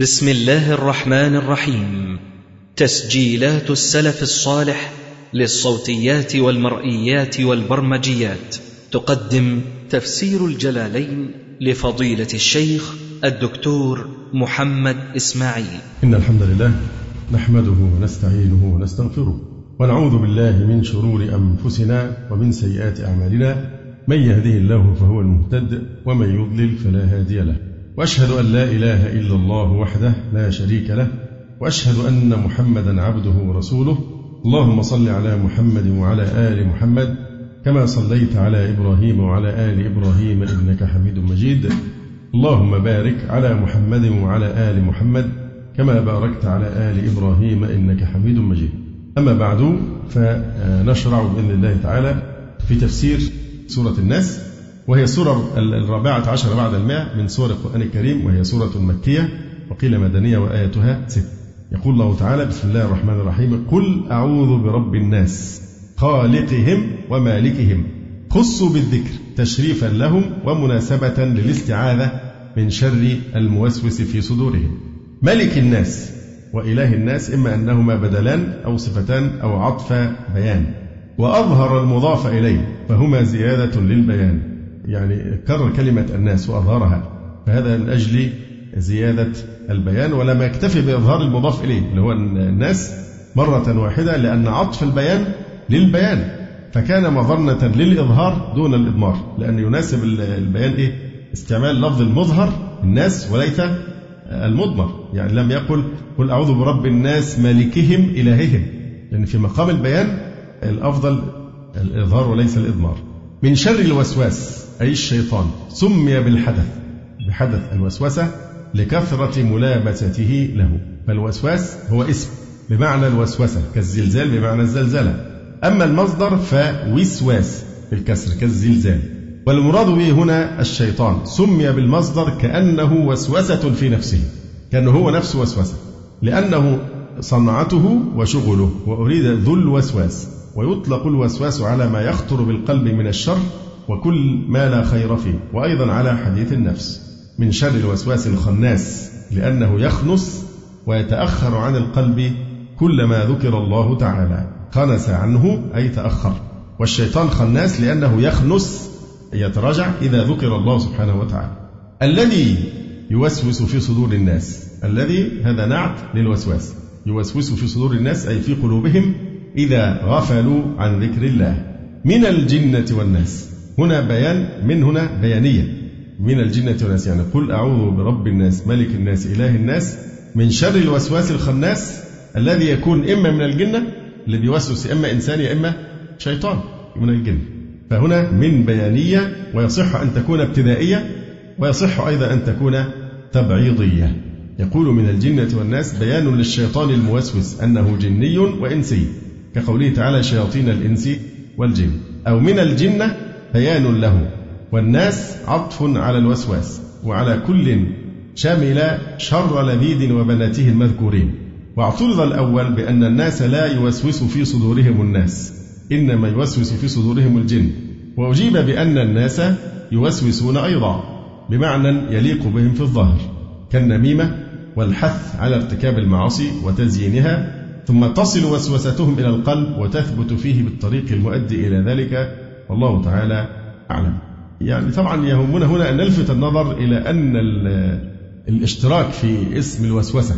بسم الله الرحمن الرحيم. تسجيلات السلف الصالح للصوتيات والمرئيات والبرمجيات. تقدم تفسير الجلالين لفضيلة الشيخ الدكتور محمد إسماعيل. إن الحمد لله نحمده ونستعينه ونستغفره ونعوذ بالله من شرور أنفسنا ومن سيئات أعمالنا. من يهده الله فهو المهتد ومن يضلل فلا هادي له. وأشهد أن لا إله إلا الله وحده لا شريك له وأشهد أن محمدا عبده ورسوله. اللهم صل على محمد وعلى آل محمد كما صليت على إبراهيم وعلى آل إبراهيم إنك حميد مجيد. اللهم بارك على محمد وعلى آل محمد كما باركت على آل إبراهيم إنك حميد مجيد. أما بعد فنشرع بإذن الله تعالى في تفسير سورة الناس وهي سورة الرابعة عشر بعد المئة من سور القرآن الكريم وهي سورة مكية وقيل مدنية وآياتها ست. يقول الله تعالى بسم الله الرحمن الرحيم قل أعوذ برب الناس خالقهم ومالكهم خصوا بالذكر تشريفا لهم ومناسبة للاستعاذة من شر الموسوس في صدورهم. ملك الناس وإله الناس إما أنهما بدلان أو صفتان أو عطف بيان وأظهر المضاف إليه فهما زيادة للبيان. يعني كرر كلمة الناس وأظهرها فهذا من أجل زيادة البيان ولم يكتفي بإظهار المضاف إليه اللي هو الناس مرة واحدة لأن عطف البيان للبيان فكان مظنة للإظهار دون الإضمار لأن يناسب البيان إيه؟ استعمال لفظ المظهر الناس وليس المضمر يعني لم يقل قل أعوذ برب الناس مالكهم إلههم لأن في مقام البيان الأفضل الإظهار وليس الإضمار من شر الوسواس أي الشيطان سمي بالحدث بحدث الوسوسة لكثرة ملابسته له. فالوسواس هو اسم بمعنى الوسوسة كالزلزال بمعنى الزلزلة. أما المصدر فوسواس بالكسر كالزلزال. والمراد به هنا الشيطان سمي بالمصدر كأنه وسوسة في نفسه كأنه هو نفسه وسوسة لأنه صنعته وشغله وأريد ذو الوسواس. ويطلق الوسواس على ما يخطر بالقلب من الشر وكل ما لا خير فيه. وأيضا على حديث النفس. من شر الوسواس الخناس لأنه يخنس ويتأخر عن القلب كلما ذكر الله تعالى. خنس عنه أي تأخر. والشيطان خناس لأنه يخنس يتراجع إذا ذكر الله سبحانه وتعالى. الذي يوسوس في صدور الناس. الذي هذا نعت للوسواس. يوسوس في صدور الناس أي في قلوبهم إذا غفلوا عن ذكر الله. من الجنة والناس. هنا بيان من هنا بيانية. من الجنة والناس يعني قل أعوذ برب الناس ملك الناس إله الناس من شر الوسواس الخناس الذي يكون إما من الجنة اللي بيوسوس إما إنسان يا إما شيطان من الجن. فهنا من بيانية ويصح أن تكون ابتدائية ويصح أيضا أن تكون تبعيضية. يقول من الجنة والناس بيان للشيطان الموسوس أنه جني وإنسي. كقوله تعالى شياطين الإنس والجن أو من الجنة بيان له والناس عطف على الوسواس وعلى كل شمل شر لذيذ وبناته المذكورين واعترض الأول بأن الناس لا يوسوس في صدورهم الناس إنما يوسوس في صدورهم الجن وأجيب بأن الناس يوسوسون أيضا بمعنى يليق بهم في الظاهر كالنميمة والحث على ارتكاب المعاصي وتزيينها ثم تصل وسوستهم إلى القلب وتثبت فيه بالطريق المؤدي إلى ذلك والله تعالى أعلم. يعني طبعا يهمنا هنا أن نلفت النظر إلى أن الاشتراك في اسم الوسوسة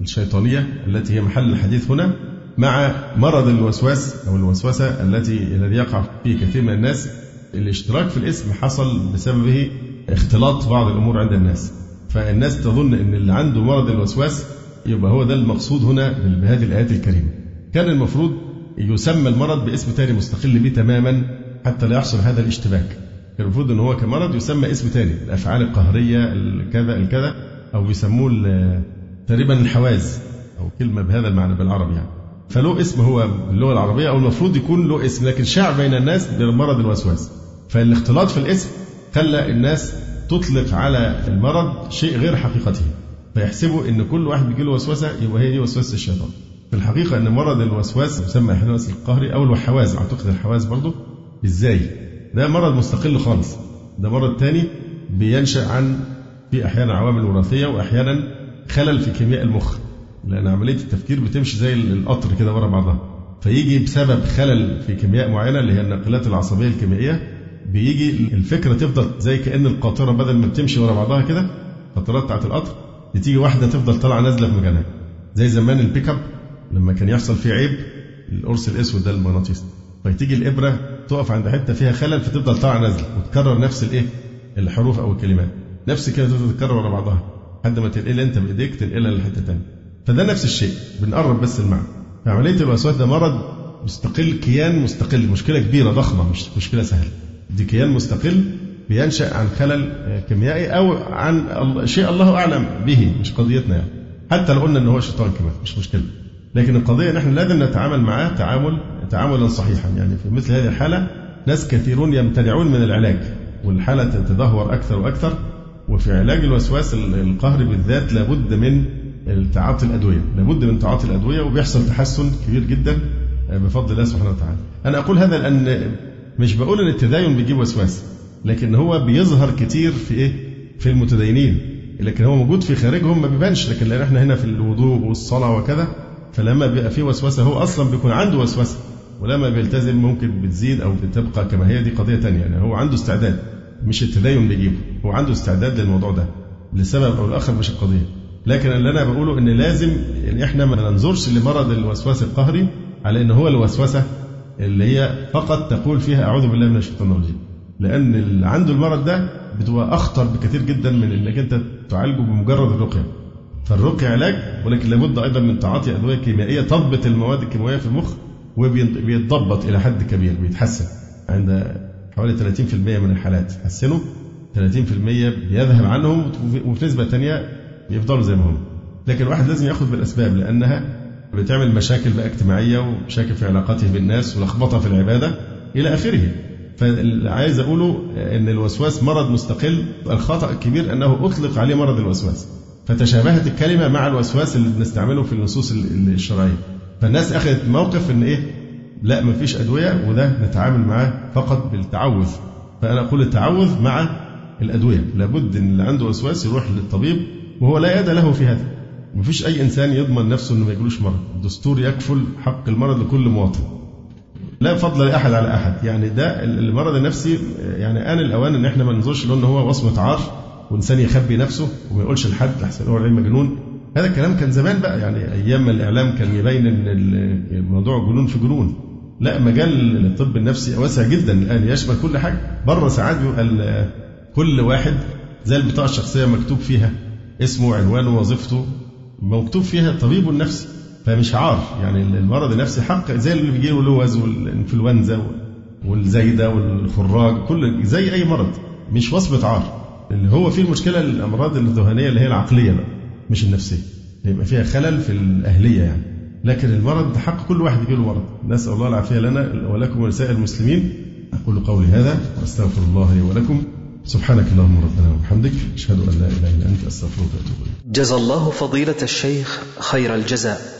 الشيطانية التي هي محل الحديث هنا مع مرض الوسواس أو الوسوسة التي الذي يقع فيه كثير من الناس الاشتراك في الاسم حصل بسببه اختلاط بعض الأمور عند الناس. فالناس تظن أن اللي عنده مرض الوسواس يبقى هو ده المقصود هنا بهذه الآيات الكريمة. كان المفروض يسمى المرض باسم تاني مستقل به تماما حتى لا يحصل هذا الاشتباك. المفروض إن هو كمرض يسمى اسم تاني الأفعال القهرية الكذا الكذا أو بيسموه تقريبا الحواز أو كلمة بهذا المعنى بالعربي يعني. فله اسم هو باللغة العربية أو المفروض يكون له اسم لكن شاع بين الناس بمرض الوسواس. فالاختلاط في الاسم خلى الناس تطلق على المرض شيء غير حقيقته. فيحسبوا إن كل واحد بيجي له وسوسة يبقى هي دي وسوسة الشيطان. في الحقيقة إن مرض الوسواس يسمى أحيانا القهري أو الحواز أعتقد الحواز برضه إزاي؟ ده مرض مستقل خالص. ده مرض تاني بينشأ عن في أحيانا عوامل وراثية وأحيانا خلل في كيمياء المخ. لأن عملية التفكير بتمشي زي القطر كده ورا بعضها. فيجي بسبب خلل في كيمياء معينة اللي هي الناقلات العصبية الكيميائية بيجي الفكرة تفضل زي كأن القاطرة بدل ما بتمشي ورا بعضها كده القطرات بتاعت القطر. بتيجي واحدة تفضل طالعة نازلة في مكانها. زي زمان البيك أب لما كان يحصل فيه عيب القرص الأسود ده المغناطيس فتيجي الإبرة تقف عند حتة فيها خلل فتفضل طالعة نازلة. وتكرر نفس الإيه؟ الحروف أو الكلمات. نفس كده تفضل تتكرر ورا بعضها. لحد ما تنقلها أنت بإيديك تنقلها لحتة ثانية فده نفس الشيء. بنقرب بس المعنى. فعملية الوسواس ده مرض مستقل كيان مستقل. مشكلة كبيرة ضخمة مش مشكلة سهلة. دي كيان مستقل بينشأ عن خلل كيميائي أو عن شيء الله أعلم به مش قضيتنا يعني. حتى لو قلنا ان هو شيطان كمان مش مشكلة. لكن القضية ان إحنا لازم نتعامل معاه تعامل تعاملا صحيحا. يعني في مثل هذه الحالة ناس كثيرون يمتنعون من العلاج والحالة تتدهور أكثر وأكثر وفي علاج الوسواس القهري بالذات لابد من تعاطي الأدوية، لابد من تعاطي الأدوية وبيحصل تحسن كبير جدا بفضل الله سبحانه وتعالى. أنا أقول هذا لأن مش بقول إن التدين بيجيب وسواس، لكن هو بيظهر كتير في إيه؟ في المتدينين، لكن هو موجود في خارجهم ما بيبانش، لكن لأن إحنا هنا في الوضوء والصلاة وكذا فلما بيبقى فيه وسوسة هو أصلا بيكون عنده وسوسة. ولما بيلتزم ممكن بتزيد أو بتبقى كما هي دي قضية ثانية يعني هو عنده استعداد مش التدين بيجيبه. هو عنده استعداد للموضوع ده لسبب أو لأخر مش القضية. لكن اللي أنا بقوله إن لازم يعني إحنا ما ننظرش لمرض الوسواس القهري على إن هو الوسوسة اللي هي فقط تقول فيها أعوذ بالله من الشيطان الرجيم. لأن اللي عنده المرض ده بتبقى أخطر بكثير جدا من إنك أنت تعالجه بمجرد الرقية. فالرقية علاج ولكن لابد أيضا من تعاطي أدوية كيميائية تضبط المواد الكيماوية في المخ وبيتضبط إلى حد كبير بيتحسن. عند حوالي 30% من الحالات تحسنوا 30% بيذهب عنهم وفي نسبة ثانية بيفضلوا زي ما هم. لكن الواحد لازم يأخذ بالأسباب لأنها بتعمل مشاكل بقى اجتماعية ومشاكل في علاقاته بالناس ولخبطة في العبادة إلى آخره. فاللي عايز أقوله إن الوسواس مرض مستقل الخطأ الكبير أنه أطلق عليه مرض الوسواس. فتشابهت الكلمة مع الوسواس اللي بنستعمله في النصوص الشرعية. فالناس أخذت موقف إن إيه؟ لا ما فيش أدوية وده نتعامل معاه فقط بالتعوذ. فأنا أقول التعوذ مع الأدوية. لابد إن اللي عنده وسواس يروح للطبيب وهو لا يد له في هذا. ما فيش أي إنسان يضمن نفسه إنه ما يجيلوش مرض. الدستور يكفل حق المرض لكل مواطن. لا فضل لأحد على أحد. يعني ده المرض النفسي يعني آن الأوان إن إحنا ما ننظرش له إن هو وصمة عار وإنسان يخبي نفسه وما يقولش لحد لحسن هو العلم مجنون هذا الكلام كان زمان بقى يعني أيام ما الإعلام كان يبين إن الموضوع جنون في جنون. لا مجال الطب النفسي واسع جدا الآن يشمل كل حاجة. بره ساعات بيبقى كل واحد زي البطاقة الشخصية مكتوب فيها اسمه وعنوانه ووظيفته مكتوب فيها طبيبه النفسي. فمش عار. يعني المرض النفسي حق زي اللي بيجي له لوز والإنفلونزا والزايدة والخراج كل زي أي مرض مش وصمه عار. اللي هو فيه المشكلة الأمراض الذهنيه اللي هي العقلية بقى مش النفسية. يبقى فيها خلل في الأهلية يعني. لكن المرض حق كل واحد يجي له مرض. نسأل الله العافية لنا ولكم ولسائر المسلمين. أقول قولي هذا وأستغفر الله لي ولكم. سبحانك اللهم ربنا وبحمدك. أشهد أن لا إله إلا أنت أستغفرك وأتوب إليك. جزى الله فضيلة الشيخ خير الجزاء.